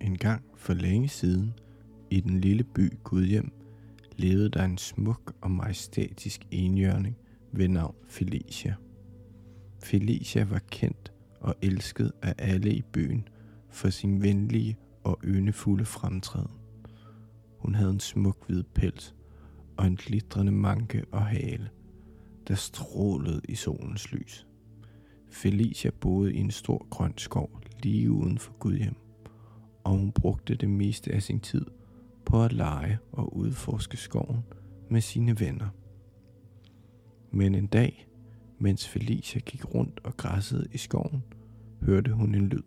En gang for længe siden, i den lille by Gudhjem, levede der en smuk og majestætisk enhjørning ved navn Felicia. Felicia var kendt og elsket af alle i byen for sin venlige og ynefulde fremtræden. Hun havde en smuk hvid pels og en glitrende manke og hale, der strålede i solens lys. Felicia boede i en stor grøn skov lige uden for Gudhjem, og hun brugte det meste af sin tid på at lege og udforske skoven med sine venner. Men en dag, mens Felicia gik rundt og græssede i skoven, hørte hun en lyd.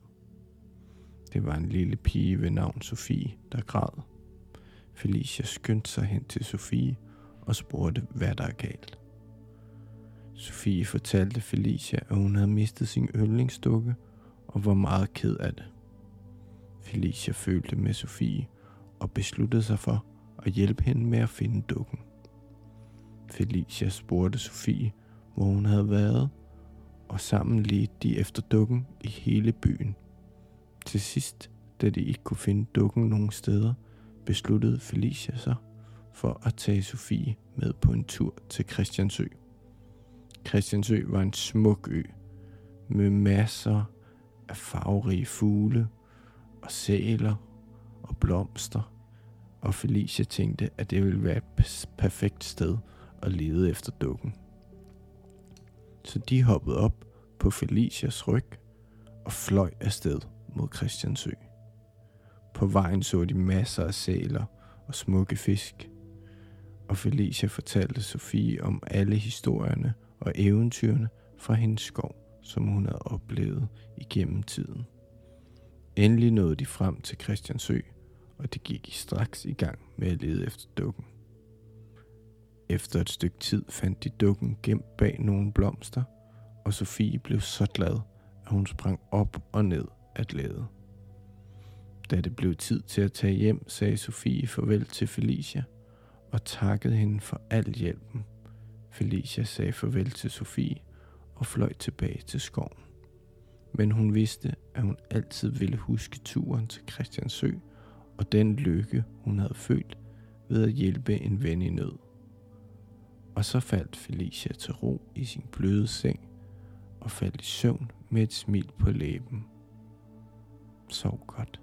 Det var en lille pige ved navn Sofie, der græd. Felicia skyndte sig hen til Sofie og spurgte, hvad der er galt. Sofie fortalte Felicia, at hun havde mistet sin yndlingsdukke og var meget ked af det. Felicia følte med Sofie og besluttede sig for at hjælpe hende med at finde dukken. Felicia spurgte Sofie, hvor hun havde været, og sammen ledte de efter dukken i hele byen. Til sidst, da de ikke kunne finde dukken nogen steder, besluttede Felicia sig for at tage Sofie med på en tur til Christiansø. Christiansø var en smuk ø med masser af farverige fugle og sæler og blomster, og Felicia tænkte, at det ville være et perfekt sted at lede efter dukken. Så de hoppede op på Felicias ryg og fløj afsted mod Christiansø. På vejen så de masser af sæler og smukke fisk, og Felicia fortalte Sofie om alle historierne og eventyrene fra hendes skov, som hun havde oplevet igennem tiden. Endelig nåede de frem til Christiansø, og de gik straks i gang med at lede efter dukken. Efter et stykke tid fandt de dukken gemt bag nogle blomster, og Sofie blev så glad, at hun sprang op og ned af glæde. Da det blev tid til at tage hjem, sagde Sofie farvel til Felicia og takkede hende for al hjælpen. Felicia sagde farvel til Sofie og fløj tilbage til skoven. Men hun vidste, at hun altid ville huske turen til Christiansø og den lykke, hun havde følt ved at hjælpe en ven i nød. Og så faldt Felicia til ro i sin bløde seng og faldt i søvn med et smil på læben. Sov godt.